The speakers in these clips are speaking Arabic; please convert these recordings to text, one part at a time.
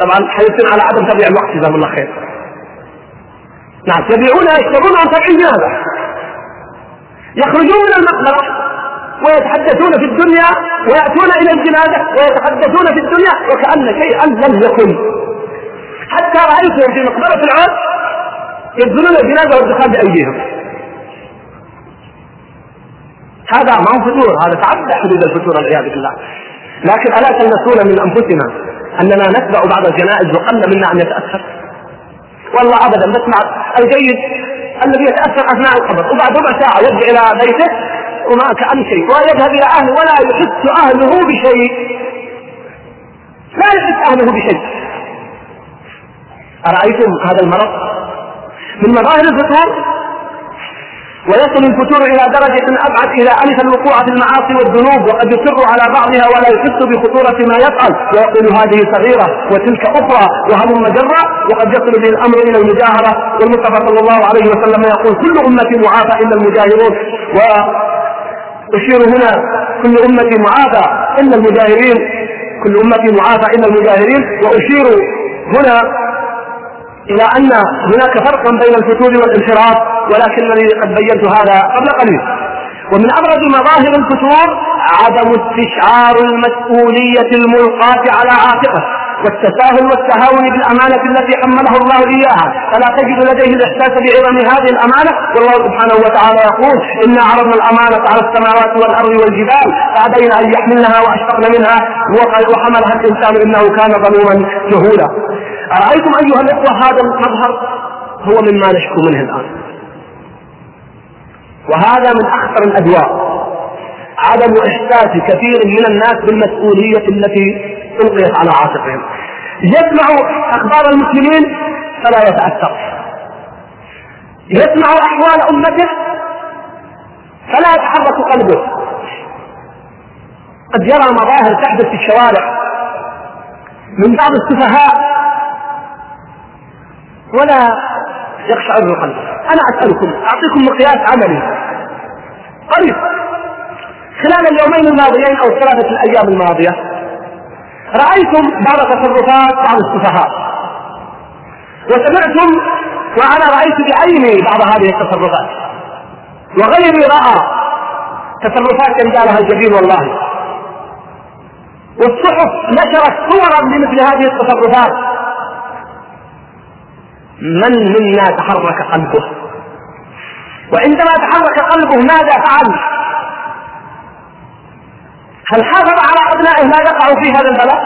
طبعا حيصير على عدم تضييع الوقت جزاهم الله خير. نعم يبيعون يشترون عن سبعين هذا يخرجون من المقبرة ويتحدثون في الدنيا ويأتون إلى الجنازة ويتحدثون في الدنيا وكأن شيئا لم يكن. حتى رأيتهم في مقبرة العود يبذلون الجنازة والدخان بأيديهم. هذا ما هو فتور هذا تعدى حدود الفتور والعياذ بالله. لكن ألا تلمسون من أنفسنا أننا نتبع بعض الجنائز وقل منا أن يتأثر؟ والله أبدا نسمع الجيد الذي يتأثر أثناء القبر وبعد ربع ساعة يرجع إلى بيته وما كأن شيء ويذهب إلى أهله ولا يحس أهله بشيء. لا يحس أهله بشيء. أرأيتم هذا المرض؟ من مظاهر الفتور؟ ويصل الفتور إلى درجة أبعد إلى ألف الوقوع في المعاصي والذنوب وقد يصر على بعضها ولا يحس بخطورة ما يفعل. ويقول هذه صغيرة وتلك أخرى وهل مجرة وقد يصل به الأمر إلى المجاهرة. والمصطفى صلى الله عليه وسلم يقول كل امتي معافى إلا المجاهرون. وأشير هنا كل امتي معافى إلا المجاهرين. كل امتي معافى إلا المجاهرين. وأشير هنا إلى أن هناك فرقا بين الفتور والانحراف ولكنني قد بينت هذا قبل قليل. ومن أبرز مظاهر الفتور عدم استشعار المسؤولية الملقاة على عاتقه والتساهل والتهاون بالأمانة التي حمله الله إياها. فلا تجد لديه الإحساس بعظم هذه الأمانة. والله سبحانه وتعالى يقول إنا عرضنا الأمانة على السماوات والأرض والجبال فأبين أن يحملنها وأشفقن منها. وحملها الإنسان إنه كان ظلوما جهولا. أرأيتم أيها الإخوة هذا المظهر؟ هو مما نشكو منه الآن. وهذا من أخطر الأدواء. عدم إحساس كثير من الناس بالمسؤولية التي ألقيت على عاتقهم. يسمع أخبار المسلمين فلا يتأثر يسمع أحوال أمته فلا يتحرك قلبه. قد يرى مظاهر تحدث في الشوارع من بعض السفهاء ولا يقشعر قلبه أنا أسألكم أعطيكم مقياس عملي. قريب خلال اليومين الماضيين أو الثلاثه الأيام الماضية رأيتم بعض تصرفات بعض السفهاء. وسمعتم وأنا رأيت بعيني بعض هذه التصرفات. وغيري رأى تصرفات قالها الجبين والله. والصحف نشرت صورا لمثل هذه التصرفات. من منا تحرك قلبه؟ وعندما تحرك قلبه ماذا فعل؟ هل حافظ على أبنائه لا يقعوا في هذا البلاء؟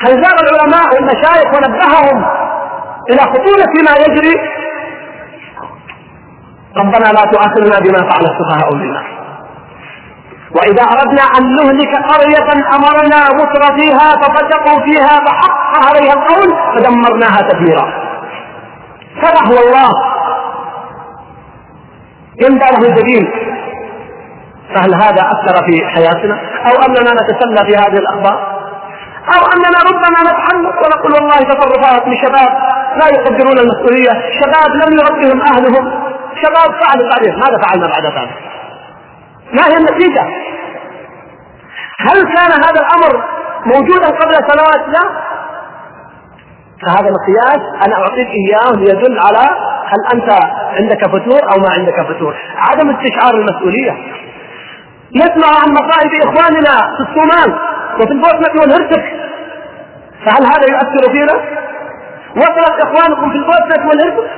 هل زار العلماء والمشايخ ونبههم إلى خطورة ما يجري؟ ربنا لا تؤاخذنا بما فعل السفهاء منا. وإذا أردنا أن نهلك قرية أمرنا متر فيها ففسقوا فيها فحق عليها القول فدمرناها تدميرا. هذا هو الله. يندى له الجبين فهل هذا أثر في حياتنا؟ أو أننا نتسلى في هذه الأخبار؟ أو أننا ربما نتحمل ونقول والله تصرفات لشباب لا يقدرون المسؤولية شباب لم يربهم أهلهم شباب فعلوا بعدين ماذا فعلنا بعد ذلك؟ ما هي النتيجة؟ هل كان هذا الأمر موجودا قبل سنوات لا. فهذا مقياس أنا أعطيك إياه ليدل على هل أنت عندك فتور أو ما عندك فتور. عدم استشعار المسؤولية. نسمع عن مصائب إخواننا في الصومال وفي البوسنة والهرسك. فهل هذا يؤثر فينا؟ وصلت إخوانكم في البوسنة والهرسك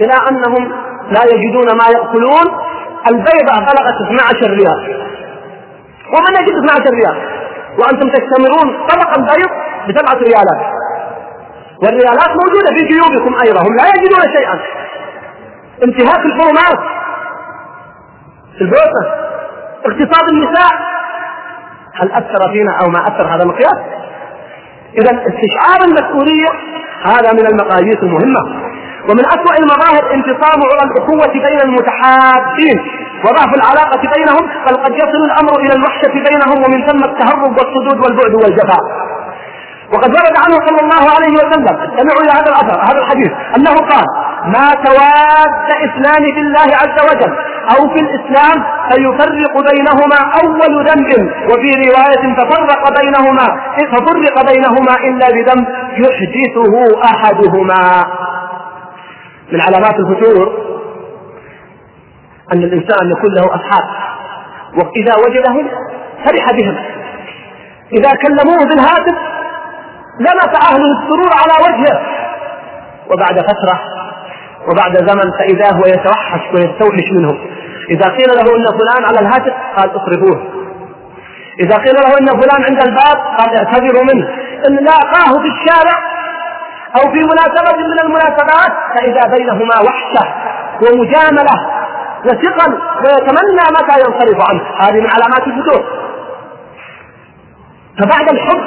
إلى أنهم لا يجدون ما يأكلون البيضة بلغت 12 ريال ومن يجد 12 ريال وأنتم تستمرون طبق البيض بسبعة ريالات. والريالات موجودة في جيوبكم أيضا هم لا يجدون شيئا. انتهاك الحرمات البوسة. اغتصاب النساء. هل أثر فينا أو ما أثر؟ هذا المقياس؟ إذا استشعار المسؤولية هذا من المقاييس المهمة. ومن أسوأ المظاهر انتصام عرى الأخوة بين المتحابين. وضعف العلاقة بينهم بل قد يصل الأمر إلى الوحشة بينهم ومن ثم التهرب والصدود والبعد والجفاء. وقد ورد عنه صلى الله عليه وسلم استمعوا إلى هذا الأثر هذا الحديث أنه قال ما تواد اثنان في الله عز وجل أو في الإسلام فيفرق بينهما أول ذنب وفي رواية تفرق بينهما ففرق بينهما إلا بذنب يحدثه أحدهما. من علامات الفتور أن الإنسان يكون له أصحاب. وإذا وجدهم فرح بهم. إذا كلموه بالهاتف لمس أهل السرور على وجهه. وبعد فترة وبعد زمن فإذا هو يتوحش ويستوحش منهم. إذا قيل له إن فلان على الهاتف قال اصرفوه. إذا قيل له إن فلان عند الباب قال اعتذروا منه. إن لاقاه في الشارع أو في مناسبة من المناسبات فإذا بينهما وحشة ومجاملة وثقل ويتمنى متى ينصرف عنه. هذه من علامات الفتور. فبعد الحب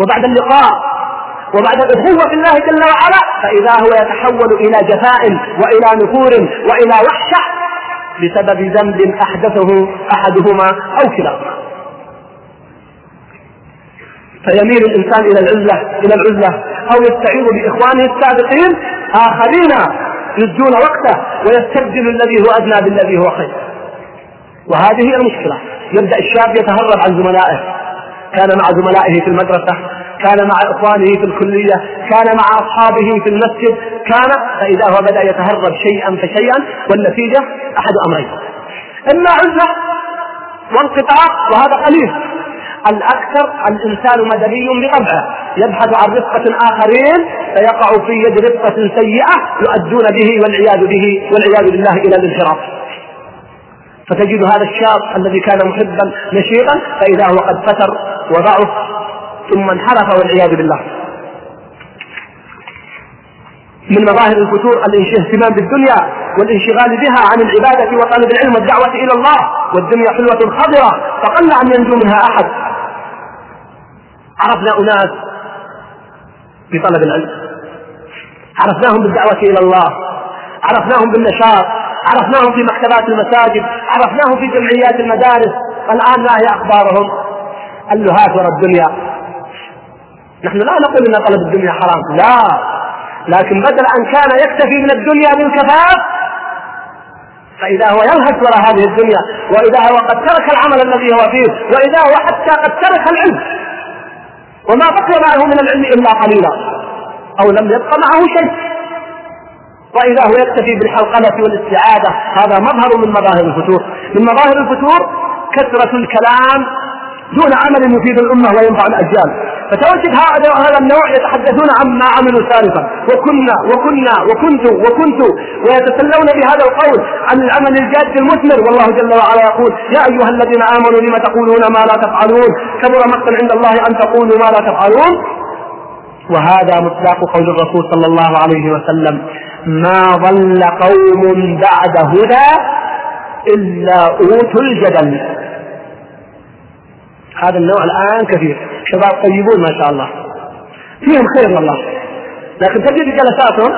وبعد اللقاء وبعد الأخوة في الله جل وعلا فإذا هو يتحول إلى جفاء وإلى نفور وإلى وحشة بسبب ذنب أحدثه أحدهما أو كلاهما. فيميل الإنسان إلى العزلة إلى العزلة. أو يستعين بإخوانه السابقين آخرين يسجون وقته ويستبدل الذي هو أدنى بالذي هو خير. وهذه هي المشكلة. يبدأ الشاب يتهرب عن زملائه. كان مع زملائه في المدرسة كان مع إخوانه في الكلية كان مع أصحابه في المسجد كان فإذا هو بدأ يتهرب شيئا فشيئا والنتيجة أحد أمرين. إما عزلة وانقطاع وهذا قليل. الأكثر الإنسان مدني بطبعه يبحث عن رفقة آخرين فيقع في يد رفقة سيئة يؤدون به والعياذ به والعياذ بالله إلى الانحراف. فتجد هذا الشاب الذي كان محبا نشيطا فإذا هو قد فتر وضعف ثم انحرف والعياذ بالله. من مظاهر الفتور الاهتمام بالدنيا والانشغال بها عن العبادة وطلب العلم والدعوة إلى الله والدنيا حلوة خضرة فقل أن ينجو منها أحد. عرفنا أناس بطلب العلم. عرفناهم بالدعوة إلى الله. عرفناهم بالنشاط. عرفناهم في مكتبات المساجد. عرفناهم في جمعيات المدارس. الآن ما هي أخبارهم؟ اللهات وراء الدنيا. نحن لا نقول أن طلب الدنيا حرام. لا. لكن بدل أن كان يكتفي من الدنيا بالكفاف فإذا هو يلهث وراء هذه الدنيا وإذا هو قد ترك العمل الذي هو فيه وإذا هو حتى قد ترك العلم وما بقي معه من العلم إلا قليلا أو لم يبق معه شيء. وإذا هو يكتفي بالحلقلة والاستعادة هذا مظهر من مظاهر الفتور. من مظاهر الفتور كثرة الكلام دون عمل يفيد الأمة وينفع الأجيال. فتوجد هذا النوع يتحدثون عما عملوا سابقا. وكنا وكنا وكنت وكنت. ويتسلون بهذا القول عن العمل الجاد المثمر والله جل وعلا يقول يا أيها الذين آمنوا لم تقولون ما لا تفعلون؟ كبر مقتا عند الله أن تقولوا ما لا تفعلون. وهذا مصداق قول الرسول صلى الله عليه وسلم. ما ضل قوم بعد هدى إلا أوتوا الجدل. هذا النوع الآن كثير. شباب طيبون ما شاء الله. فيهم خير والله. لكن تجد جلساتهم؟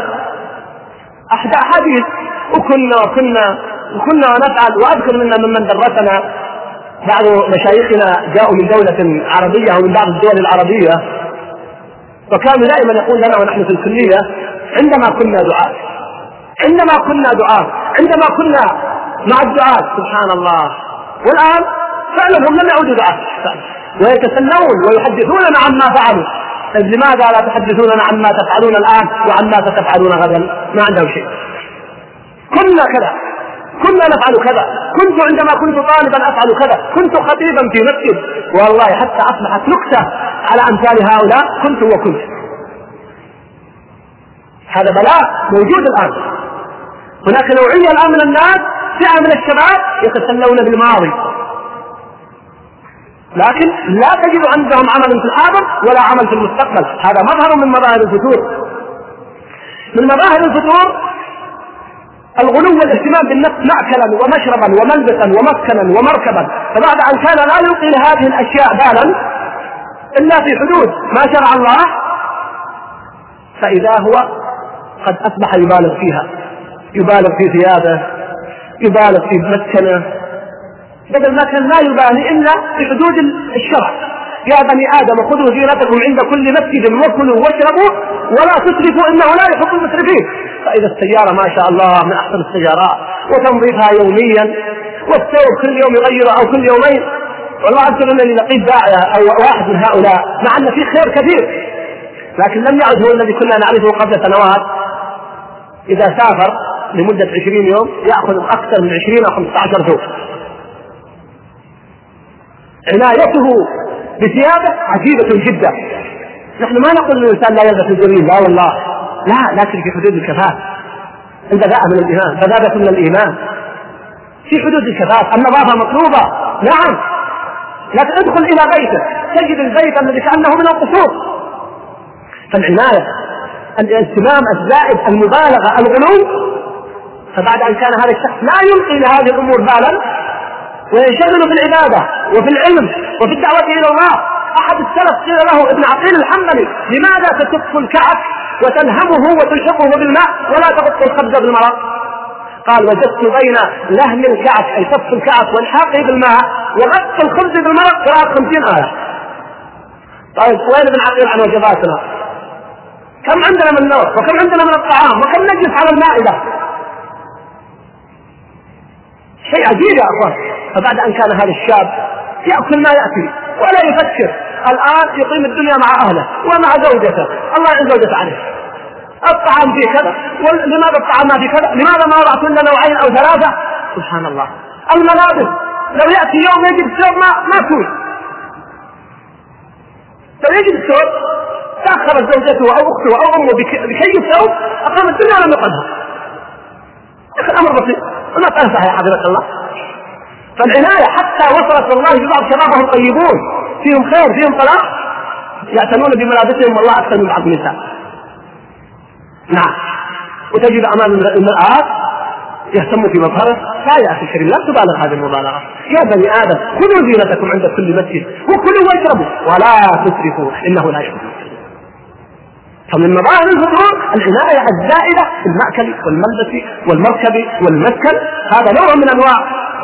أحد أحاديث. وكنا وكنا وكنا نفعل وأذكر منا ممن درسنا بعض مشايخنا جاءوا من دولة عربية أو من بعض الدول العربية. وكانوا دائما يقول لنا ونحن في الكلية عندما كنا دعاة عندما كنا دعاة عندما كنا مع الدعاة سبحان الله. والآن فعلا هم لم يعودوا دعاة ويتسلون ويحدثوننا عما فعلوا. طيب لماذا لا تحدثوننا عما تفعلون الآن وعما ستفعلون غدا؟ ما عندهم شيء. كنا كذا. كنا نفعل كذا. كنت عندما كنت طالبا أفعل كذا. كنت خطيبا في مسجد. والله حتى أصبحت نكتة على أمثال هؤلاء كنت وكنت. هذا بلاء موجود الآن. هناك نوعية الآن من الناس فئة من الشباب يتسلون بالماضي. لكن لا تجد عندهم عمل في الحاضر ولا عمل في المستقبل. هذا مظهر من مظاهر الفتور. من مظاهر الفتور الغلو والاهتمام بالنفس مأكلا ومشربا وملبسا ومسكنا ومركبا. فبعد أن كان لا يلقي لهذه الأشياء بالا إلا في حدود ما شرع الله فإذا هو قد أصبح يبالغ فيها. يبالغ في ثيابه يبالغ في مسكنة بدل ما كان لا يبالي إلا بحدود الشرع. يا بني آدم خذوا زينتكم عند كل مسجد وكلوا واشربوا ولا تسرفوا إنه لا يحب المسرفين. فإذا السيارة ما شاء الله من أحسن السيارات وتنظيفها يوميا والثوب كل يوم يغيره أو كل يومين. والله اذكر إنني لقيت داعية أو واحد من هؤلاء مع ان في خير كثير لكن لم يعد هو الذي كنا نعرفه قبل سنوات. إذا سافر لمدة 20 يوم يأخذ أكثر من 20 أو 15 ثوب. عنايته بثيابه عجيبة جدا. نحن ما نقول الإنسان لا يلبس الجميل لا والله. لا لكن في حدود الكفاف. البذاءة من الإيمان بذاءة من الإيمان. في حدود الكفاف. النظافه مطلوبة. نعم. لكن ادخل إلى بيته. تجد البيت الذي كأنه من القصور. فالعناية الاهتمام الزائد المبالغة الغلو. فبعد أن كان هذا الشخص لا يلقي لهذه الأمور بالا وينشغل في العبادة وفي العلم وفي الدعوة إلى الله. أحد السلف قيل له ابن عقيل الحنبلي لماذا تكف الكعك وتلهمه وتلحقه بالماء ولا تغط الخبز بالمرق؟ قال وجدت بين لهم الكعك أي كف الكعك والحاقه بالماء وغط الخبز بالمرق. قراءة خمسين آية. طيب وين ابن عقيل عن وجباتنا؟ كم عندنا من نوع؟ وكم عندنا من الطعام؟ وكم نجلس على المائدة؟ شيء عجيب يا أخوان. فبعد أن كان هذا الشاب يأكل ما ياتي ولا يفكر الآن يقيم الدنيا مع أهله ومع زوجته. الله يعين زوجته عليه. الطعام فيه كذا لماذا الطعام ما في كذا؟ لماذا ما وضعت لنا نوعين أو ثلاثة؟ سبحان الله. الملابس لو يأتي يوم يجد ثوب ما ما تكون لو يجد ثوب تاخرت زوجته أو أخته أو أمه بكي الثوب أقام الدنيا ولم يقلها الامر بسيط. المسألة صحيحة حضرة الله. فالعناية حتى وصلت والله ببعض شبابهم طيبون فيهم خير فيهم صلاح يعتنون بملابسهم والله أكثر من بعض النساء. نعم. وتجد أمام المرآة يهتم في مظهره. لا يا أخي الكريم لا تبالغ هذه المبالغة. يا بني آدم خذوا زينتكم عند كل مسجد وكلوا واشربوا ولا تسرفوا إنه لا يحب فمن مظاهر الفطور العناية الزائدة بالمأكل والملبس والمركب والمسكن. هذا نوع من أنواع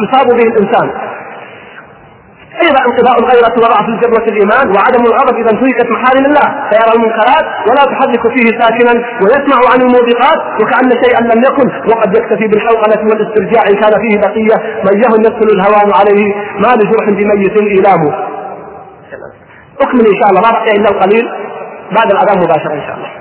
يصاب به الإنسان. أيضا انقضاء الغيرة وضعف الجبوة الإيمان وعدم الغضب إذا انتهكت محارم الله. فيرى المنكرات ولا تحرك فيه ساكنا ويسمع عن الموبقات وكأن شيئا لم يكن. وقد يكتفي بالحوقلة والاسترجاع إن كان فيه بقية. من يهن يدخل الهوان عليه ما لجرح بميت إيلامه أكمل إن شاء الله. ما بقي إلا القليل. بعد الأذان مباشرة إن شاء الله.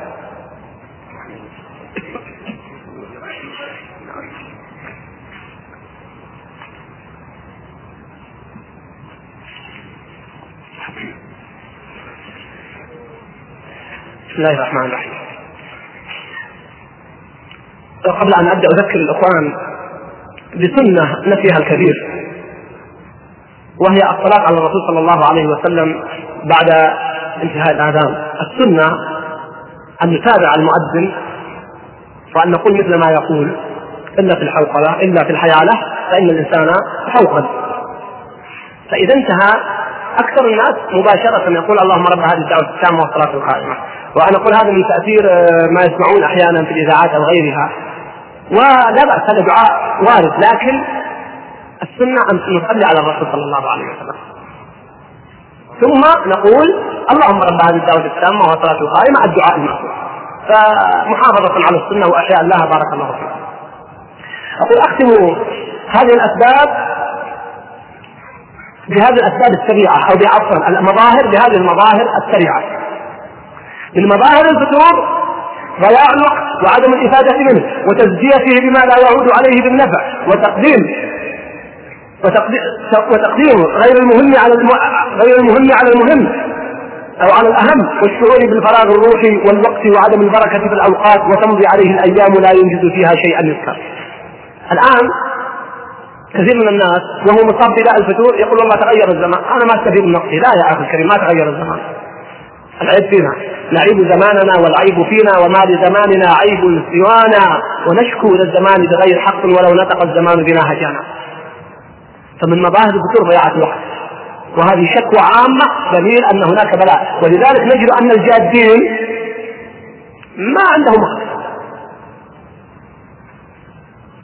بسم الله الرحمن الرحيم. قبل أن أبدأ أذكر الإخوان بسنة نفيها الكبير وهي الصلاة على الرسول صلى الله عليه وسلم بعد انتهاء الآذان. السنة أن نتابع المؤذن وأن نقول مثل ما يقول إلا في الحوقلة إلا في الحيالة فإن الإنسان حوقل فإذا انتهى أكثر الناس مباشرة يقول اللهم رب هذه الدعوة التامة والصلاة القائمة. وأنا أقول هذا من تأثير آه، ما يسمعون أحيانا في الإذاعات أو غيرها. ولا بأس هذا دعاء وارد لكن السنة أن نصلي على الرسول صلى الله عليه وسلم. ثم نقول اللهم رب هذه الدعوة التامة والصلاة القائمة الدعاء المأثور فمحافظة على السنة وأحياء الله بارك الله فيكم. أقول أختم هذه الأسباب بهذه الأسباب السريعة أو بعفوا المظاهر بهذه المظاهر السريعة. من مظاهر الفتور ضياع الوقت وعدم الإفادة منه وتزكيته بما لا يعود عليه بالنفع وتقديم وتقديم غير المهم على غير المهم على المهم أو على الأهم والشعور بالفراغ الروحي والوقت وعدم البركة في الأوقات وتمضي عليه الأيام لا ينجز فيها شيئا يذكر. الآن كثير من الناس وهو مصاب بداء الفتور يقول والله تغير الزمان، أنا ما أستفيد من نقصي، لا يا أخي الكريم ما تغير الزمان. العيب فينا، نعيب زماننا والعيب فينا وما لزماننا عيب سوانا. ونشكو إلى الزمان بغير حق ولو نطق الزمان بنا هجانا. فمن مظاهر الفتور ضياعة الوقت. وهذه شكوى عامة دليل أن هناك بلاء. ولذلك نجد أن الجادين ما عندهم وقت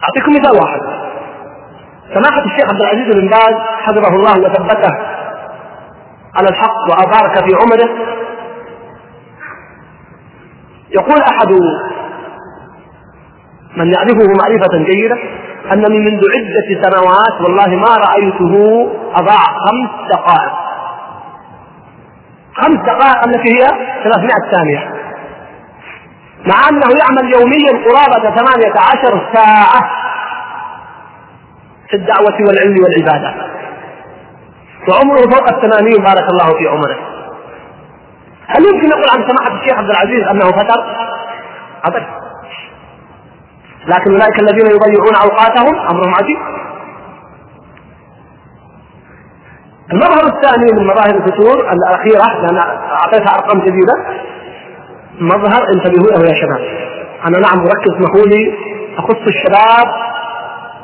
أعطيكم مثال واحد. سماحة الشيخ عبد العزيز بن باز حفظه الله وثبته على الحق وأبارك في عمره. يقول أحد من يعرفه معرفة جيدة أنني منذ عدة سنوات والله ما رأيته أضاع خمس دقائق. خمس دقائق التي هي 300 ثانية. مع أنه يعمل يوميا قرابة 18 ساعة في الدعوة والعلم والعبادة. وعمره فوق الثمانين بارك الله في عمره. هل يمكن نقول عن سماحة الشيخ عبد العزيز أنه فتر؟ أبدا. لكن أولئك الذين يضيعون أوقاتهم أمرهم عجيب. المظهر الثاني من مظاهر الفتور الأخيرة لأن أعطيتها أرقام جديدة مظهر انتبهوا له يا شباب. أنا نعم مركز اسمحوا لي أخص الشباب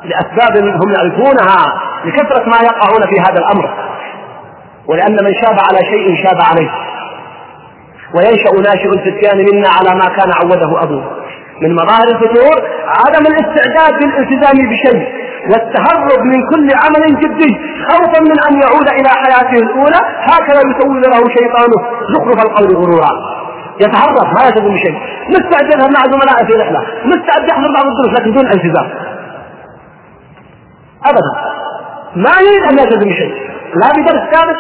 لأسباب هم يعرفونها لكثرة ما يقعون في هذا الأمر. ولأن من شاب على شيء شاب عليه. وينشأ ناشئ الفتيان منا على ما كان عوده أبوه. من مظاهر الفتور عدم الاستعداد للالتزام بشيء والتهرب من كل عمل جدي خوفا من أن يعود إلى حياته الأولى هكذا يسول له شيطانه زخرف القول غرورا. يتهرب ما يلتزم بشيء. مستعد يذهب مع زملائه في رحله مستعد يحضر بعض الدروس لكن دون التزام ابدا. ما يريد أن يلتزم بشيء. لا بدرس ثابت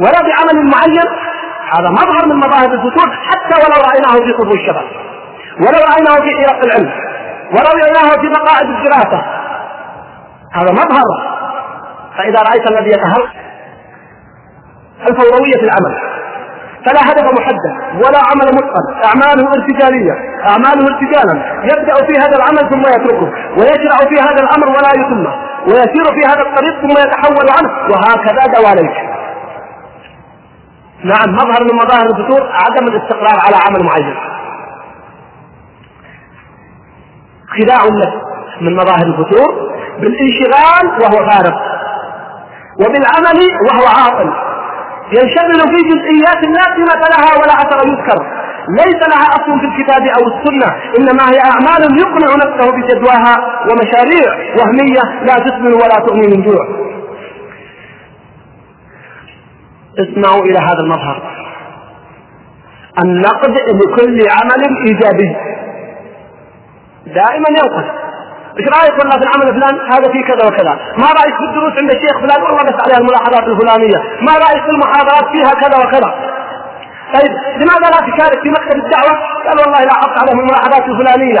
ولا بعمل معين. هذا مظهر من مظاهر الفتور حتى ولو رأيناه في قبور الشباب ولو رأيناه في حلق العلم ولو رأيناه في مقاعد الدراسة. هذا مظهر. فإذا رأيت الذي يتهرب الفوروية في العمل. فلا هدف محدد ولا عمل متقن. أعماله ارتجالية أعماله ارتجالا. يبدأ في هذا العمل ثم يتركه ويشرع في هذا الأمر ولا يتمه ويسير في هذا الطريق ثم يتحول عنه وهكذا دواليك. نعم مظهر من مظاهر الفتور عدم الاستقرار على عمل معين خداع النفس من مظاهر الفتور بالانشغال وهو فارغ وبالعمل وهو عاطل. ينشغل في جزئيات لا قيمة لها ولا أثر يذكر. ليس لها أصل في الكتاب أو السنة إنما هي أعمال يقنع نفسه بجدواها ومشاريع وهمية لا تسمن ولا تغني من جوع. اسمعوا إلى هذا المظهر. النقد لكل عمل إيجابي. دائما ينقل إيش رأيك والله في العمل الفلان هذا فيه كذا وكذا. ما رأيك في الدروس عند الشيخ فلان؟ والله بس عليها الملاحظات الفلانية. ما رأيك في المحاضرات؟ فيها كذا وكذا. طيب لماذا لا تشارك في مكتب الدعوة؟ قال والله لاحظت عليهم الملاحظات الفلانية.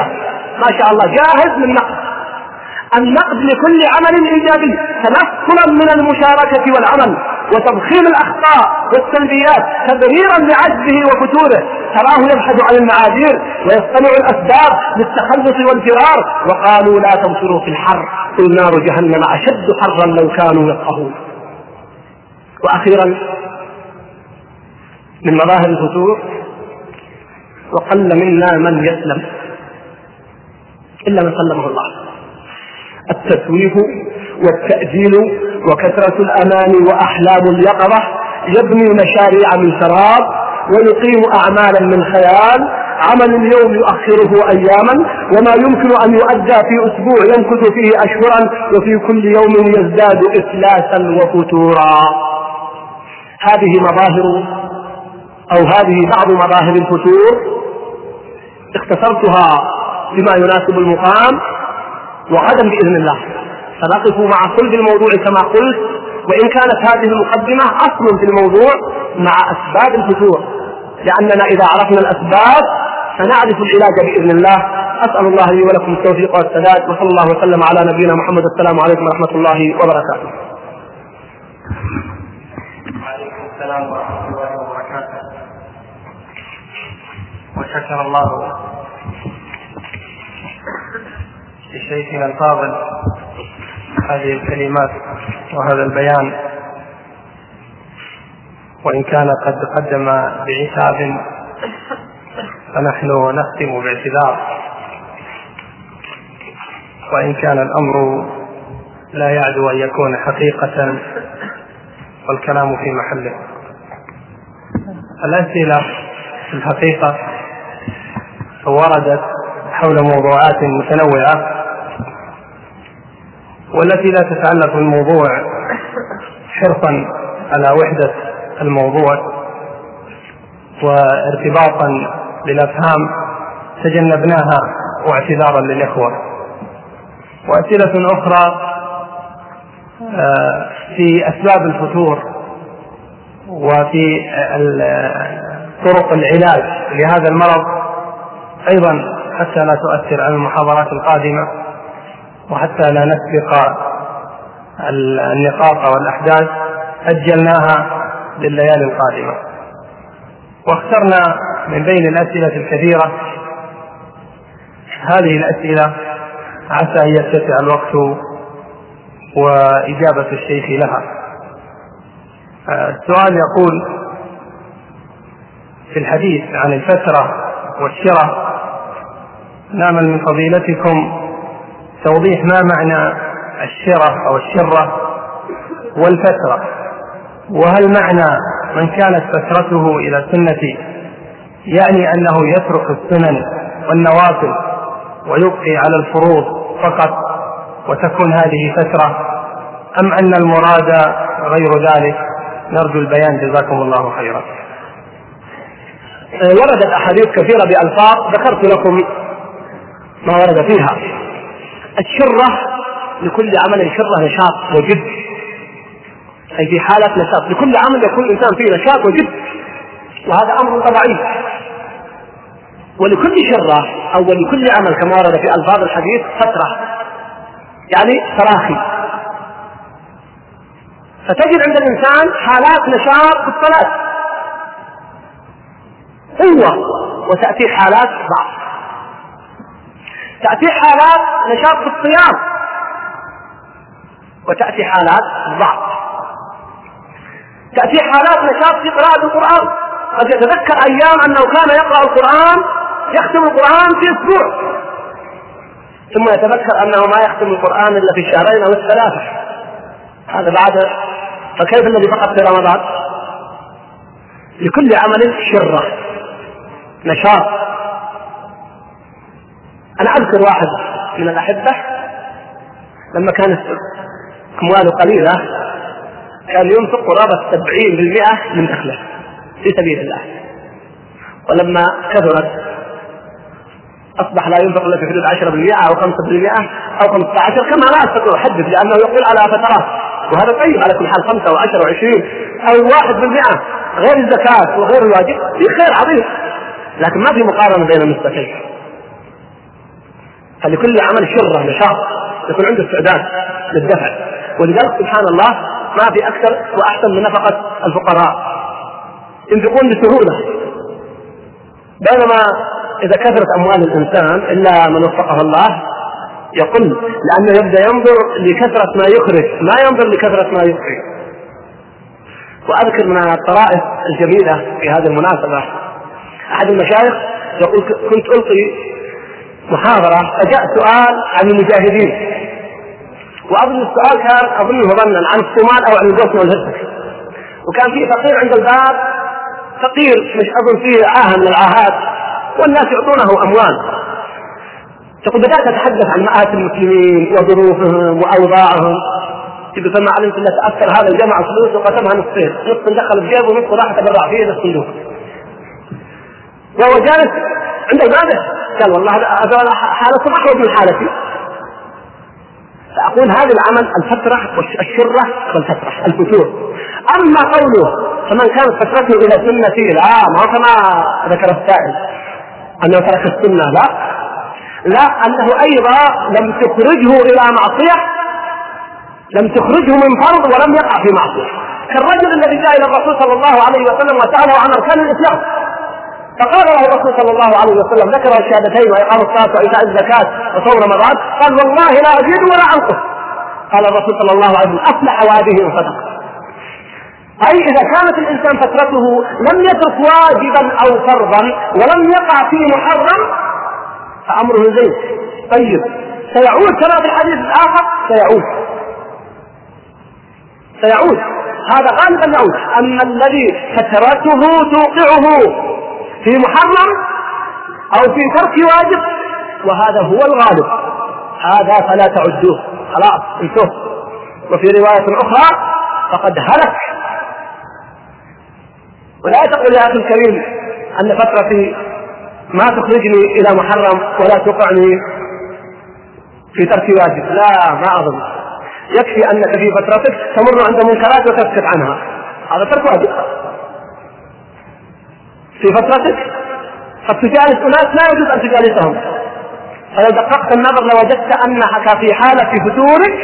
ما شاء الله جاهز للنقد. النقد لكل عمل إيجابي. تنقلا من المشاركة والعمل. وتضخيم الأخطاء والسلبيات تبريرا لعجزه وفتوره. تراه يبحث عن المعاذير ويصطنع الأسباب للتخلص والفرار. وقالوا لا تنصروا في الحر قل نار جهنم أشد حرا لو كانوا يفقهون. وأخيرا من مظاهر الفتور وقل منا من يسلم إلا من سلمه الله. التسويف والتأجيل وكثرة الأمان وأحلام اليقظة يبني مشاريع من سراب ويقيم أعمالا من خيال. عمل اليوم يؤخره أياما وما يمكن أن يؤدى في أسبوع يمكث فيه أشهرا وفي كل يوم يزداد إفلاسا وفتورا. هذه مظاهر أو هذه بعض مظاهر الفتور اختصرتها بما يناسب المقام وغدا بإذن الله. سنقف مع صلب الموضوع كما قلت وإن كانت هذه المقدمة أصل في الموضوع مع أسباب الفتور. لأننا إذا عرفنا الأسباب سنعرف العلاج بإذن الله. أسأل الله لي ولكم التوفيق والسداد وصلى الله وسلم على نبينا محمد. السلام عليكم ورحمة الله وبركاته. وعليكم السلام ورحمة الله وبركاته. وشكر الله لشيخنا الفاضل. هذه الكلمات وهذا البيان. وإن كان قد قدم بعتاب فنحن نختم باعتذار. وإن كان الأمر لا يعدو أن يكون حقيقة والكلام في محله. الأسئلة في الحقيقة وردت حول موضوعات متنوعة. والتي لا تتعلق بالموضوع حرصا على وحدة الموضوع وارتباطا للأفهام تجنبناها واعتذارا للإخوة. وأسئلة أخرى آه، في أسباب الفتور وفي طرق العلاج لهذا المرض. أيضا حتى لا تؤثر على المحاضرات القادمة. وحتى لا نسبق النقاط والأحداث أجلناها لليالي القادمة. واخترنا من بين الأسئلة الكثيرة هذه الأسئلة عسى أن يتسع الوقت وإجابة الشيخ لها. السؤال يقول في الحديث عن الفترة والشرة نامل من فضيلتكم توضيح ما معنى الشرة أو الشرة والفترة. وهل معنى من كانت فترته إلى السنة يعني أنه يترك السنن والنوافل ويبقي على الفروض فقط وتكون هذه فترة؟ أم أن المراد غير ذلك؟ نرجو البيان. جزاكم الله خيرا. آه، وردت أحاديث كثيرة بألفاظ ذكرت لكم ما ورد فيها. الشرة لكل عمل شرة نشاط وجد. أي في حالة نشاط. لكل عمل يكون الإنسان فيه نشاط وجد. وهذا أمر طبيعي. ولكل شرة أو ولكل عمل كما ورد في ألفاظ الحديث فترة. يعني تراخي. فتجد عند الإنسان حالات نشاط في الصلاة. قوة. وتأتي حالات ضعف. تأتي حالات نشاط في الصيام. وتأتي حالات ضعف. تأتي حالات نشاط في قراءة القرآن. قد يتذكر أيام أنه كان يقرأ القرآن يختم القرآن في أسبوع. ثم يتذكر أنه ما يختم القرآن إلا في الشهرين أو الثلاثة. هذا بعد. فكيف الذي فقط في رمضان؟ لكل عمل شرة. نشاط. أنا أذكر واحد من الأحبة لما كانت أمواله قليلة كان ينفق قرابة 70% من دخله في سبيل الله. ولما كثرت أصبح لا ينفق إلا في حدود 10% أو 5% أو 15 كما لا أستطيع أحدد لأنه يقول على فترات. وهذا طيب على كل حال 5 أو 10 أو 20 أو 1% غير الزكاة وغير الواجب في خير عظيم. لكن ما في مقارنة بين النسبتين فلكل عمل شرة نشاط يكون عنده استعداد للدفع. ولذلك سبحان الله ما في أكثر وأحسن من نفقة الفقراء. ينفقون بسهولة. بينما إذا كثرت أموال الإنسان إلا من وفقه الله يقل لأنه يبدأ ينظر لكثرة ما يخرج ما ينظر لكثرة ما يخرج. وأذكر من الطرائف الجميلة في هذه المناسبة. أحد المشايخ يقول كنت ألقي محاضرة فجاء سؤال عن المجاهدين. وأظن السؤال كان أظنه ظنا عن الصومال أو عن البوسنه والهرسك وكان في فقير عند الباب فقير مش أظن فيه عاهه من العاهات والناس يعطونه أموال. تقول بدأت أتحدث عن مآت المسلمين وظروفهم وأوضاعهم. يقول فما علمت أن تأثر هذا الجمع فلوس وقسمها نصفين. نصف دخل في جيبه ونصف راح تبرع فيه للصندوق وهو جالس عند الباب قال والله هذا حالكم أحوج من حالتي. فأقول هذا العمل الفترة والشرة والفترة الفتور. أما قوله فمن كانت فترته إلى سنة لا ما كما ذكر السائل أنه ترك السنة لا. لا أنه أيضا لم تخرجه إلى معصية لم تخرجه من فرض ولم يقع في معصية. كالرجل الذي جاء إلى الرسول صلى الله عليه وسلم وسأله عن أركان الإسلام. فقال له الرسول صلى الله عليه وسلم ذكر الشهادتين وإقام الصلاة وإيتاء الزكاة وصوم رمضان قال والله لا أزيد ولا أنقص. قال الرسول صلى الله عليه وسلم افلح وهذه ان أي إذا كانت الإنسان فترته لم يترك واجبا أو فرضا ولم يقع في محرم فأمره زين. طيب سيعود كما في الحديث الآخر؟ سيعود. سيعود. هذا غالبا يعود. أما الذي فترته توقعه في محرم أو في ترك واجب وهذا هو الغالب. هذا فلا تعدوه. خلاص انتهى وفي رواية أخرى فقد هلك. ولا تقل يا أخي الكريم أن فترتي ما تخرجني إلى محرم ولا توقعني في ترك واجب. لا ما أظن. يكفي أنك في فترتك تمر عند منكرات وتسكت عنها. هذا ترك واجب. في فترتك؟ قد تجالس أناس لا يجوز أن تجالسهم. فلو دققت النظر لوجدت أنك في حالة فتورك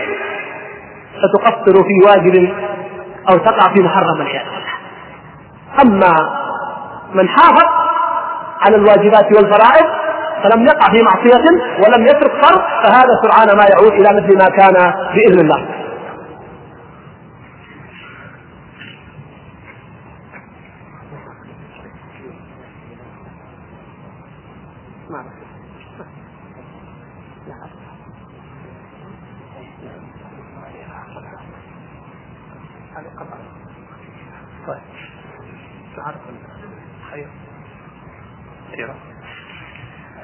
ستقصر في واجب أو تقع في محرم والعياذ أما من حافظ على الواجبات والفرائض فلم يقع في معصية ولم يترك فرض فهذا سرعان ما يعود إلى مثل ما كان بإذن الله.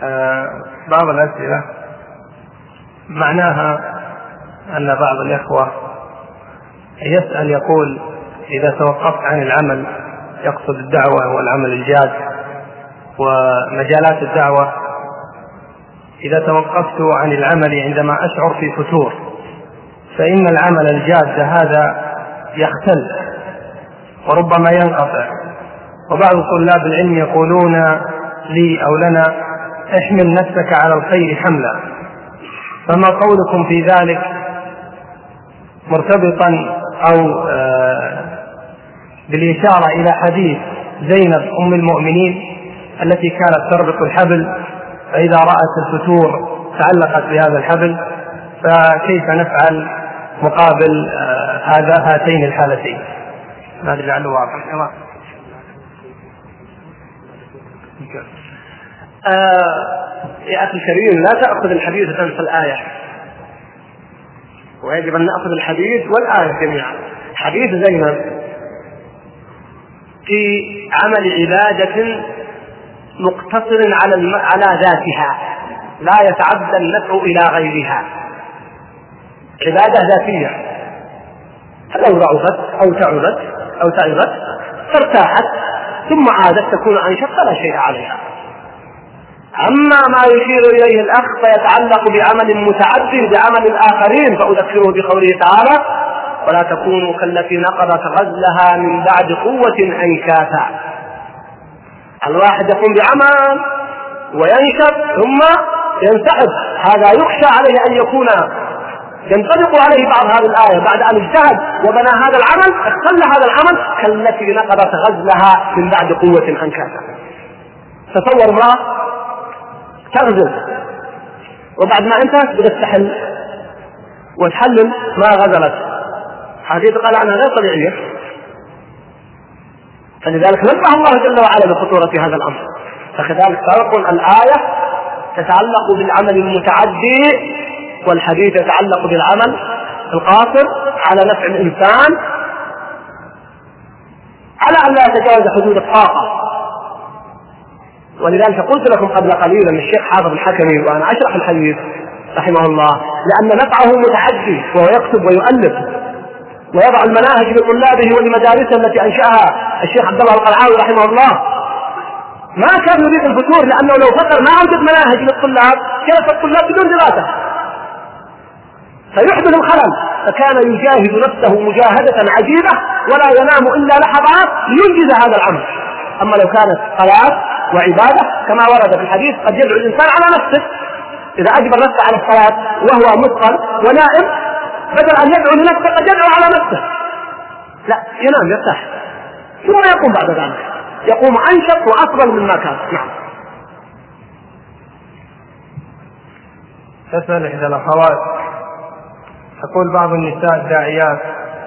آه، بعض الأسئلة. معناها أن بعض الإخوة يسأل يقول إذا توقفت عن العمل يقصد الدعوة والعمل الجاد ومجالات الدعوة. إذا توقفت عن العمل عندما أشعر في فتور فإن العمل الجاد هذا يختل وربما ينقطع. وبعض طلاب العلم يقولون لي أو لنا احمل نفسك على الخير حملا. فما قولكم في ذلك مرتبطا أو آه، بالإشارة إلى حديث زينب أم المؤمنين التي كانت تربط الحبل فإذا رأت الفتور تعلقت بهذا الحبل فكيف نفعل مقابل آه، هذا هاتين الحالتين؟ هذا لعله واضح. آه يا أخي الكريم لا تأخذ الحديث وتنسى الآية. ويجب أن نأخذ الحديث والآية جميعا. حديث زينب في عمل عبادة مقتصر على على ذاتها لا يتعدى النفع إلى غيرها. عبادة ذاتية. فلو ضعفت أو تعبت أو تعبت فارتاحت ثم عادت تكون أنشط فلا شيء عليها. أما ما يشير إليه الأخ فيتعلق بعمل متعد بعمل الآخرين فأذكره بقوله تعالى ولا تكونوا كالتي نقضت غزلها من بعد قوة أنكاثا الواحد يقوم بعمل وينشط ثم ينسحب هذا يخشى عليه أن يكون ينطبق عليه بعض هذه الآية. بعد أن اجتهد وبنى هذا العمل اختل هذا العمل كالتي نقضت غزلها من بعد قوة أنكاثا تصور امرأة تغزل. وبعد ما انتهت بدأت تحل. وتحلل ما غزلت. هذه تقال عنها غير طبيعية فلذلك نبه الله جل وعلا بخطورة هذا الأمر. فكذلك فرق الآية تتعلق بالعمل المتعدي والحديث يتعلق بالعمل القاصر على نفع الإنسان. على أن لا يتجاوز حدود الطاقة. ولذلك قلت لكم قبل قليل ان الشيخ حافظ الحكمي وأنا أشرح الحديث رحمه الله لأن نفعه متعدي وهو يكتب ويؤلف. ويضع المناهج لطلابه ولمدارسه التي أنشأها الشيخ عبد الله القلعاوي رحمه الله. ما كان يريد الفتور لأنه لو فكر ما أوجد مناهج للطلاب جلس الطلاب بدون دراسة؟ فيحدث الخلل فكان يجاهد نفسه مجاهدة عجيبة ولا ينام إلا لحظات لينجز هذا العمل أما لو كانت صلاة وعبادة كما ورد في الحديث قد يدعو الإنسان على نفسه. إذا أجبر نفسه على الصلاة وهو مثقل ونائم بدل أن يدعو لنفسه قد يدعو على نفسه. لا ينام يرتاح. ثم يقوم بعد ذلك. يقوم أنشط وأفضل مما كان. نعم. تسأل إحدى الأخوات. تقول بعض النساء الداعيات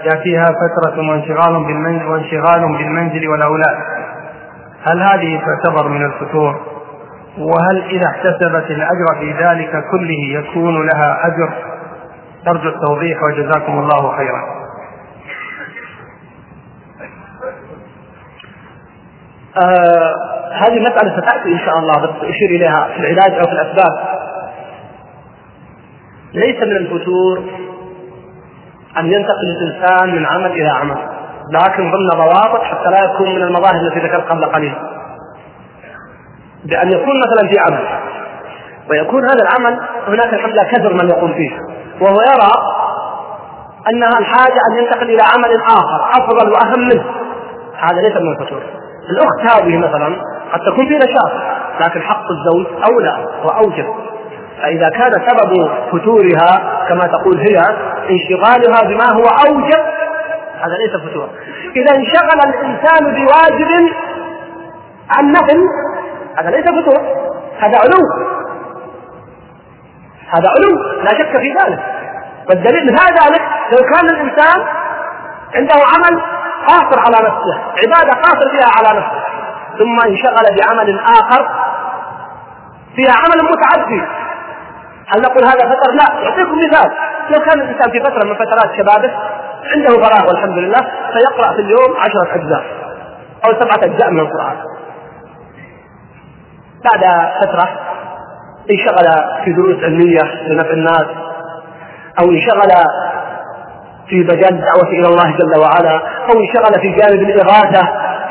يأتيها فترة وانشغال بالمنزل وانشغال بالمنزل والأولاد. هل هذه تعتبر من الفتور وهل إذا احتسبت الأجر في ذلك كله يكون لها أجر؟ أرجو التوضيح وجزاكم الله خيرا. آه هذه المسألة ستأتي إن شاء الله بس أشير إليها في العلاج أو في الأسباب. ليس من الفتور أن ينتقل الإنسان من عمل إلى عمل لكن ضمن ضوابط حتى لا يكون من المظاهر التي ذكرت قبل قليل. بأن يكون مثلا في عمل ويكون هذا العمل هناك الحمد لله كثر من يقوم فيه. وهو يرى أنها الحاجة أن ينتقل إلى عمل آخر أفضل وأهم منه. هذا ليس من الفتور الأخت هذه مثلا قد تكون في نشاط لكن حق الزوج أولى وأوجب. فإذا كان سبب فتورها كما تقول هي انشغالها بما هو أوجب هذا ليس فتور. إذا انشغل الإنسان بواجب عن نفل هذا ليس فتور هذا علو. هذا علو لا شك في ذلك. والدليل هذا ذلك لو كان الإنسان عنده عمل قاصر على نفسه عبادة قاصر فيها على نفسه ثم انشغل بعمل آخر فيها عمل متعدي. هل نقول هذا فتر؟ لا أعطيكم مثال. لو كان الإنسان في فترة من فترات شبابه عنده فراغ والحمد لله فيقرأ في اليوم عشرة أجزاء أو سبعة أجزاء من القرآن. بعد فترة انشغل في دروس علمية لنفع الناس أو انشغل في مجال الدعوة إلى الله جل وعلا أو انشغل في جانب الإغاثة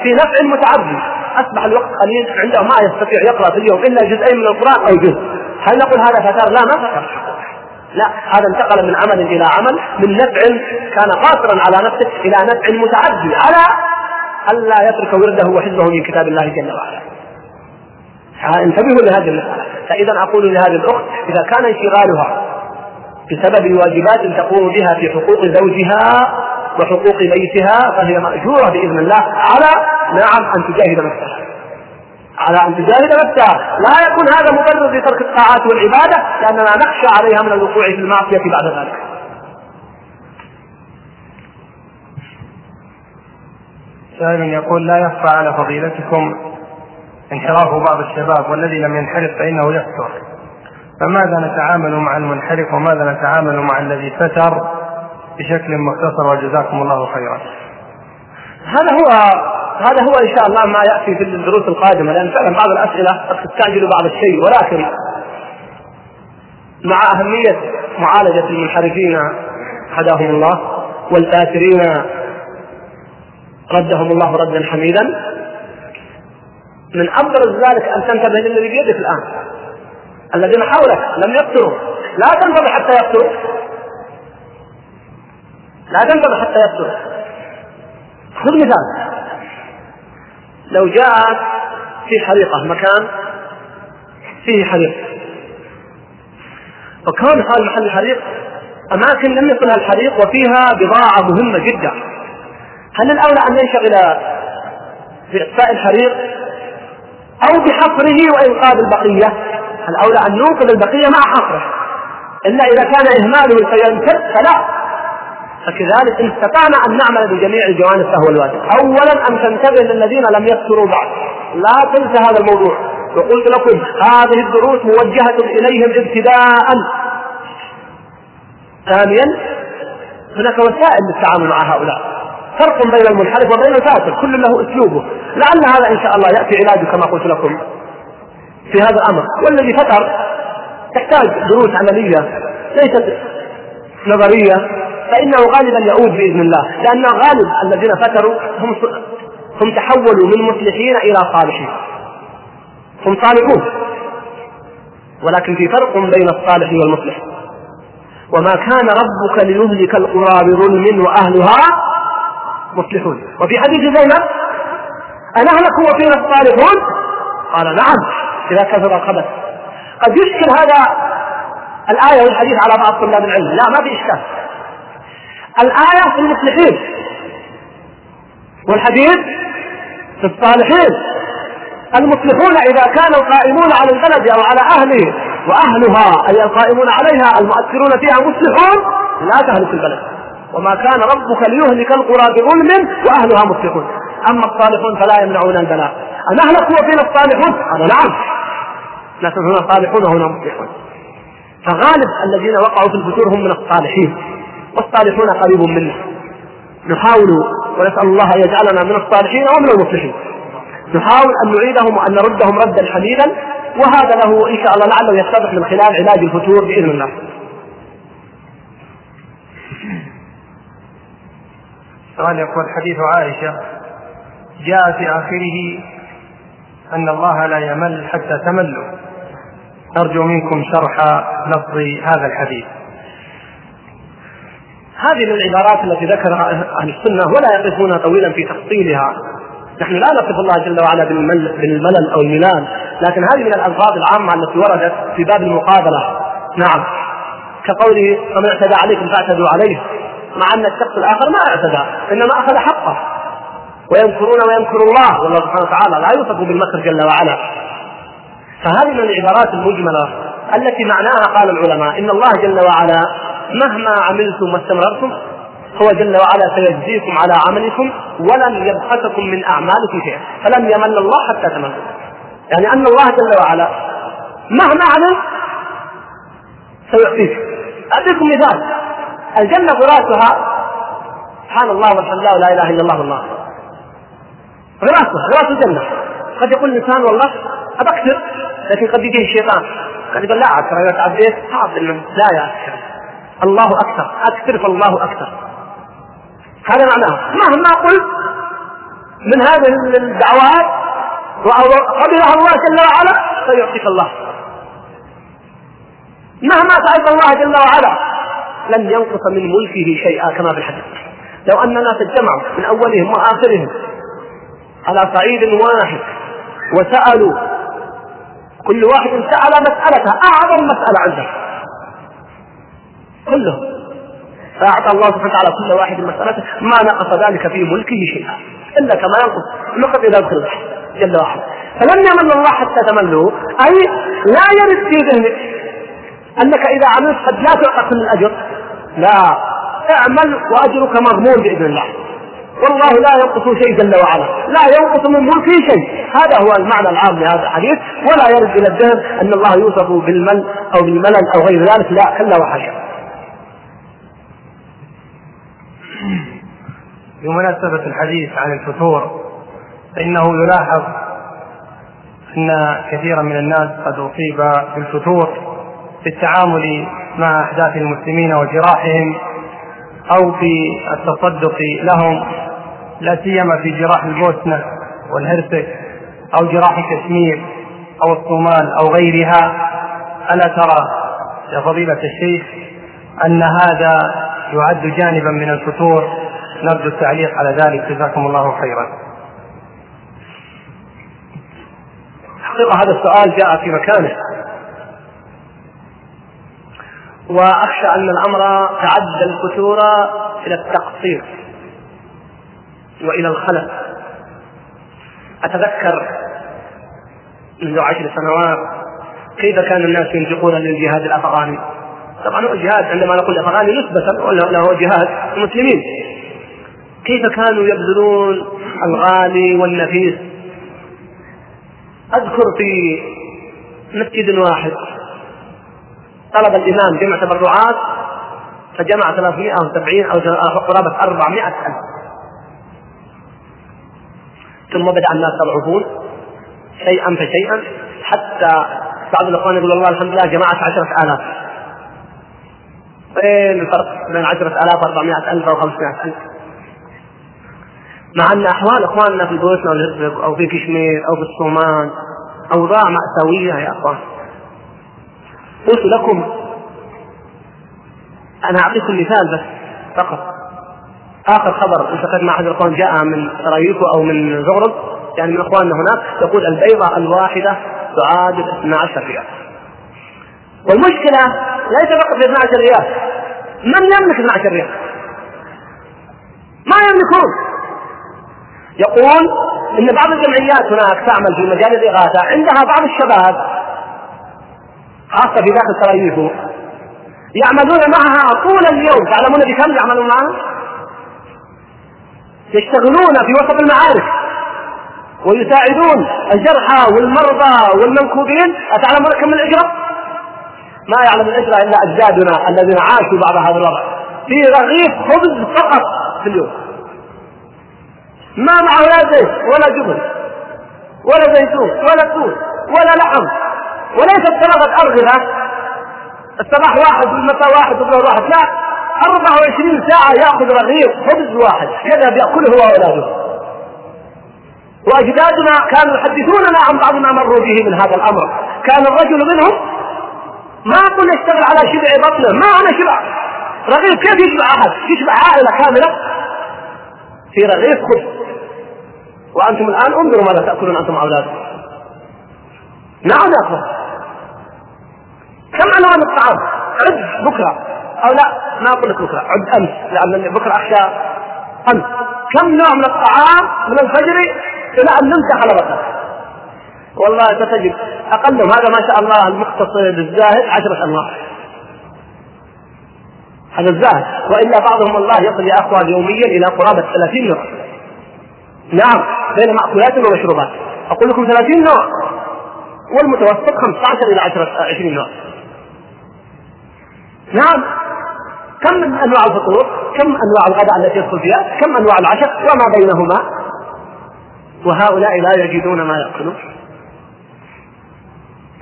في نفع متعدي أصبح الوقت قليل عنده ما يستطيع يقرأ في اليوم إلا جزئين من القرآن أو جزء. هل نقول هذا فتار؟ لا ما فتر لا هذا انتقل من عمل إلى عمل من نفع كان قاصرا على نفسه إلى نفع متعدي على ألا يترك ورده وحزبه من كتاب الله جل وعلا. انتبهوا لهذه المسألة. فإذا أقول لهذه الأخت إذا كان انشغالها بسبب واجبات تقوم بها في حقوق زوجها وحقوق بيتها فهي مأجورة بإذن الله على نعم أن تجاهد نفسها. على أن تجاهد نفسها. لا يكون هذا مبرر لترك الطاعات والعبادة لأننا نخشى عليها من الوقوع في المعصية بعد ذلك. سائل يقول لا يخفى على فضيلتكم انحراف بعض الشباب والذي لم ينحرف فإنه يفتر. فماذا نتعامل مع المنحرف وماذا نتعامل مع الذي فتر بشكل مختصر وجزاكم الله خيرا. هذا هو هذا هو إن شاء الله ما يأتي في الدروس القادمة لأن فعلا بعض الأسئلة قد تستعجل بعض الشيء ولكن مع أهمية معالجة المنحرفين هداهم الله والفاسرين ردهم الله ردا حميدا. من ابرز ذلك أن تنتبه للذي بيدك الآن. الذين حولك لم يقتلوا. لا تنتظر حتى يقتلوا. لا تنتظر حتى يقتلوا. خذ مثال. لو جاء في حريقة مكان فيه حريق. وكان حال محل الحريق أماكن لم يصلها الحريق وفيها بضاعة مهمة جدا. هل الأولى أن ينشغل بإطفاء الحريق؟ أو بحفره وإنقاذ البقية الأولى أن ننقذ البقية مع حفره. إلا إذا كان إهماله سينتهي فلا. فكذلك إن استطعنا أن نعمل بجميع الجوانب فهو الواجب. أولا أن تنتبه للذين لم يكثروا بعد. لا تنسى هذا الموضوع. وقلت لكم هذه الدروس موجهة إليهم ابتداء. ثانيا هناك وسائل للتعامل مع هؤلاء. فرق بين المنحرف وبين الفاسق كل له أسلوبه. لعل هذا إن شاء الله يأتي علاجه كما قلت لكم في هذا الأمر. والذي فتر تحتاج دروس عملية ليست نظرية فإنه غالبا يعود بإذن الله. لأن غالب الذين فتروا هم هم تحولوا من مصلحين إلى صالحين. هم صالحون. ولكن في فرق بين الصالح والمصلح. وما كان ربك ليهلك القرى بظلم وأهلها مصلحون. وفي حديث زينب أنهلك وفينا الصالحون قال نعم إذا كثر الخبث. قد يشكل هذا الآية والحديث على بعض طلاب العلم. لا ما في إشكال. الآية في المصلحين. والحديث في الصالحين. المصلحون إذا كانوا قائمون على البلد أو على أهله وأهلها أي القائمون عليها المؤثرون فيها مصلحون لا تهلك البلد. وما كان ربك ليهلك القرى بظلم وأهلها مصلحون أما الصالحون فلا يمنعون البلاء أنهلك وفينا الصالحون؟ قال نعم. لكن هنا صالحون وهنا مصلحون فغالب الذين وقعوا في الفتور هم من الصالحين. والصالحون قريب منا. نحاول ونسأل الله أن يجعلنا من الصالحين ومن المصلحين نحاول أن نعيدهم وأن نردهم ردا حميدا. وهذا له إن شاء الله لعله يتضح من خلال علاج الفتور بإذن الله. سؤال يقول حديث عائشة جاء في آخره أن الله لا يمل حتى تملوا. أرجو منكم شرح لفظ هذا الحديث. هذه العبارات التي ذكرها أهل السنة ولا يقفون طويلا في تفصيلها. نحن لا نصف الله جل وعلا بالملل أو الملال لكن هذه من الألفاظ العامة التي وردت في باب المقابلة. نعم. كقوله فمن اعتدى عليكم فاعتدوا عليه مع أن الشخص الآخر ما اعتدى إنما أخذ حقه. ويمكرون ويمكر الله والله سبحانه وتعالى لا يوصف بالمكر جل وعلا. فهذه من العبارات المجملة التي معناها قال العلماء إن الله جل وعلا مهما عملتم واستمررتم هو جل وعلا سيجزيكم على عملكم ولن يبخسكم من أعمالكم شيئا. فلن يمل الله حتى تملوا يعني أن الله جل وعلا مهما عمل سيعطيك. أعطيكم مثال. الجنة غراسها سبحان الله والحمد لله ولا إله إلا الله والله. غراسها غراس الجنة. قد يقول الإنسان والله أبكثر لكن قد يجيه الشيطان. قد يقول لا ترى إذا تعديت صعب لا يا أكثر. الله أكثر. أكثر فالله أكثر. هذا معناه. مهما قلت من هذه الدعوات وقبلها الله جل وعلا سيعطيك الله. مهما سألت الله جل وعلا. لن ينقص من ملكه شيئا كما في الحديث. لو أن الناس اجتمعوا من أولهم وآخرهم على صعيد واحد وسألوا كل واحد سأل مسألته أعظم مسألة عنده. كلهم. فأعطى الله سبحانه وتعالى كل واحد مسألته ما نقص ذلك في ملكه شيئا. إلا كما ينقص. إذا دخل البحر جل وعلا. فلم يمن الله حتى تملوا أي لا يرد في ذهنك أنك إذا عملت قد لا تعطى كل الأجر. لا اعمل وأجرك مضمون بإذن الله. والله لا ينقص شيء جل وعلا. لا ينقص من ملكه شيء. هذا هو المعنى العام لهذا الحديث. ولا يرد إلى الذهن أن الله يوصف بالمن أو بالملل أو غير ذلك. لا كلا وحاشا بمناسبة الحديث عن الفتور فإنه يلاحظ أن كثيرا من الناس قد أصيب بالفتور في التعامل مع أحداث المسلمين وجراحهم أو في التصدق لهم لا سيما في جراح البوسنة والهرسك أو جراح كشمير أو الصومال أو غيرها. ألا ترى يا فضيلة الشيخ أن هذا يعد جانبا من الفتور نرجو التعليق على ذلك. جزاكم الله خيرا. حقيقة هذا السؤال جاء في مكانه. وأخشى أن الأمر تعدى الفتور إلى التقصير وإلى الخلل أتذكر منذ عشر سنوات كيف كان الناس ينفقون للجهاد الأفغاني؟ طبعا هو الجهاد عندما نقول الأفغاني نسبة له جهاد المسلمين. كيف كانوا يبذلون الغالي والنفيس؟ أذكر في مسجد واحد طلب الإمام جمع تبرعات فجمع 370 أو قرابة 400 ألف. ثم بدأ الناس يضعفون شيئا فشيئا حتى بعض الإخوان يقول والله الحمد لله جمعت عشرة آلاف. وين الفرق بين عشرة آلاف و400 ألف أو 500 ألف؟ مع أن أحوال إخواننا في والهرسك أو في كشمير أو في الصومال أوضاع مأساوية يا أخوان. قلت لكم أنا أعطيكم مثال بس فقط. آخر خبر التقيت مع أحد الإخوان جاء من سراييكو أو من زغرب يعني من إخواننا هناك يقول البيضة الواحدة تعادل 12 ريال. والمشكلة ليس فقط في 12 ريال. من يملك 12 ريال؟ ما يملكون. يقول إن بعض الجمعيات هناك تعمل في مجال الإغاثة عندها بعض الشباب خاصة في داخل سراييفو يعملون معها طول اليوم. تعلمون بكم يعملون معها؟ يشتغلون في وسط المعارك. ويساعدون الجرحى والمرضى والمنكوبين. أتعلمون كم الأجرة؟ ما يعلم الأجرة إلا أجدادنا الذين عاشوا بعد هذا الوضع. في رغيف خبز فقط في اليوم. ما معه لا زيت ولا جبن ولا زيتون ولا توت ولا لحم وليست ثلاثة أرغفة الصباح واحد والمساء واحد والظهر واحد. لا 24 ساعة يأخذ رغيف خبز واحد يذهب يأكله هو وأولاده وأجدادنا كانوا يحدثوننا عن بعض ما مروا به من هذا الأمر. كان الرجل منهم ما أقول يشتغل على شبع بطنه ما أنا شبع. رغيف كيف يشبع أحد؟ يشبع عائلة كاملة. في رغيف خبز. وأنتم الآن انظروا ماذا تأكلون أنتم وأولادكم نعم يا أخوان. كم أنواع من الطعام عد بكرة. أو لا ما أقول لك بكرة. عد أمس لأن بكرة أخشى أمس. كم نوع من الطعام من الفجر إلى أن نمسح على والله ستجد أقلهم. هذا ما شاء الله المقتصد الزاهد عشرة أنواع. هذا الزاهد. وإلا بعضهم الله يصل يا أخوان يوميا إلى قرابة 30 نوع. نعم بين مأكولات ومشروبات. أقول لكم 30 نوع. والمتوسط 15 إلى 10 20 نوع. نعم. كم من أنواع الفطور؟ كم أنواع الغداء التي يدخل فيها؟ كم أنواع العشاء؟ وما بينهما؟ وهؤلاء لا يجدون ما يأكلون.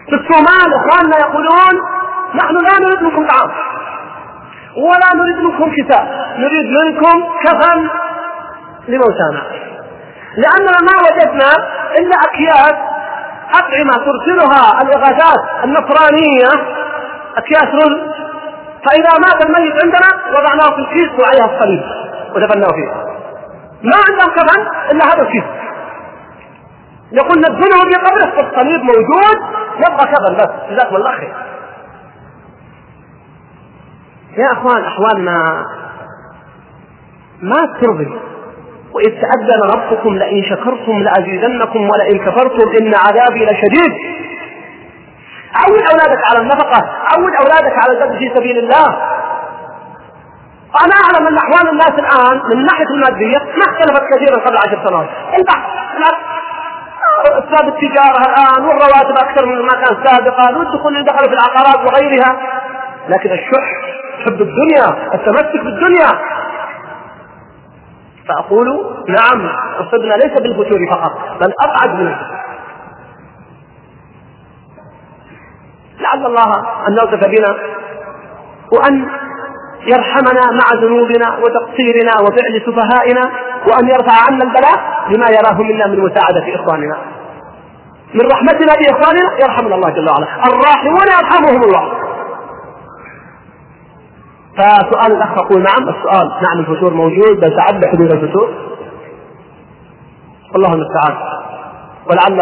في الصومال اخواننا يقولون نحن لا نريد منكم طعام ولا نريد منكم كتاب نريد منكم كفن لموتانا لأننا ما وجدنا إلا أكياس أطعمة ترسلها الإغاثات النصرانيه أكياس رز. فإذا مات الميت عندنا وضعناه في الكيس وعليها الصليب. ودفناه فيه. ما عندهم كفن إلا هذا الكيس. يقول ندفنه في قبره فالصليب موجود يبقى كفن بس جزاكم الله خير. يا أخوان أحوالنا ما ترضي. وإذ تأذن ربكم لئن شكرتم لأزيدنكم ولئن كفرتم إن عذابي لشديد. عود أولادك على النفقة عود أولادك على الجد في سبيل الله. أنا أعلم أن أحوال الناس الآن من الناحية المادية ما اختلفت كثيرا قبل عشر سنوات. البحث اسباب التجارة الآن والرواتب أكثر من ما كان سابقا والدخول اللي دخلوا في العقارات وغيرها. لكن الشح حب الدنيا التمسك بالدنيا. فأقول نعم أصبنا ليس بالفتور فقط بل أبعد من لعل الله أن نلطف بنا وأن يرحمنا مع ذنوبنا وتقصيرنا وفعل سفهائنا وأن يرفع عنا البلاء بما يراه منا من مساعدة إخواننا. من رحمتنا باخواننا يرحمنا الله جل وعلا. الراحمون يرحمهم الله. فسؤال الأخ يقول نعم السؤال نعم الفتور موجود بل تعد حدود الفتور والله المستعان. ولعل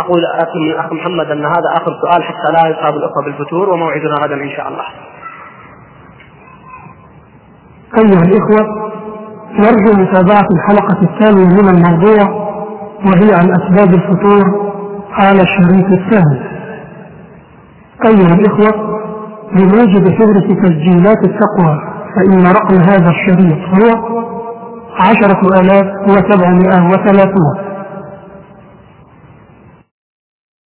أقول لكم الاخ محمد أن هذا آخر سؤال حتى لا يصاب الأخوة بالفتور وموعدنا غدا إن شاء الله. أيها الإخوة نرجو متابعة الحلقة الثانية من الموضوع وهي عن أسباب الفطور على الشريط الثاني أيها الإخوة بموجب فهرس تسجيلات التقوى فإن رقم هذا الشريط هو عشرة آلاف وسبعمائة وثلاثون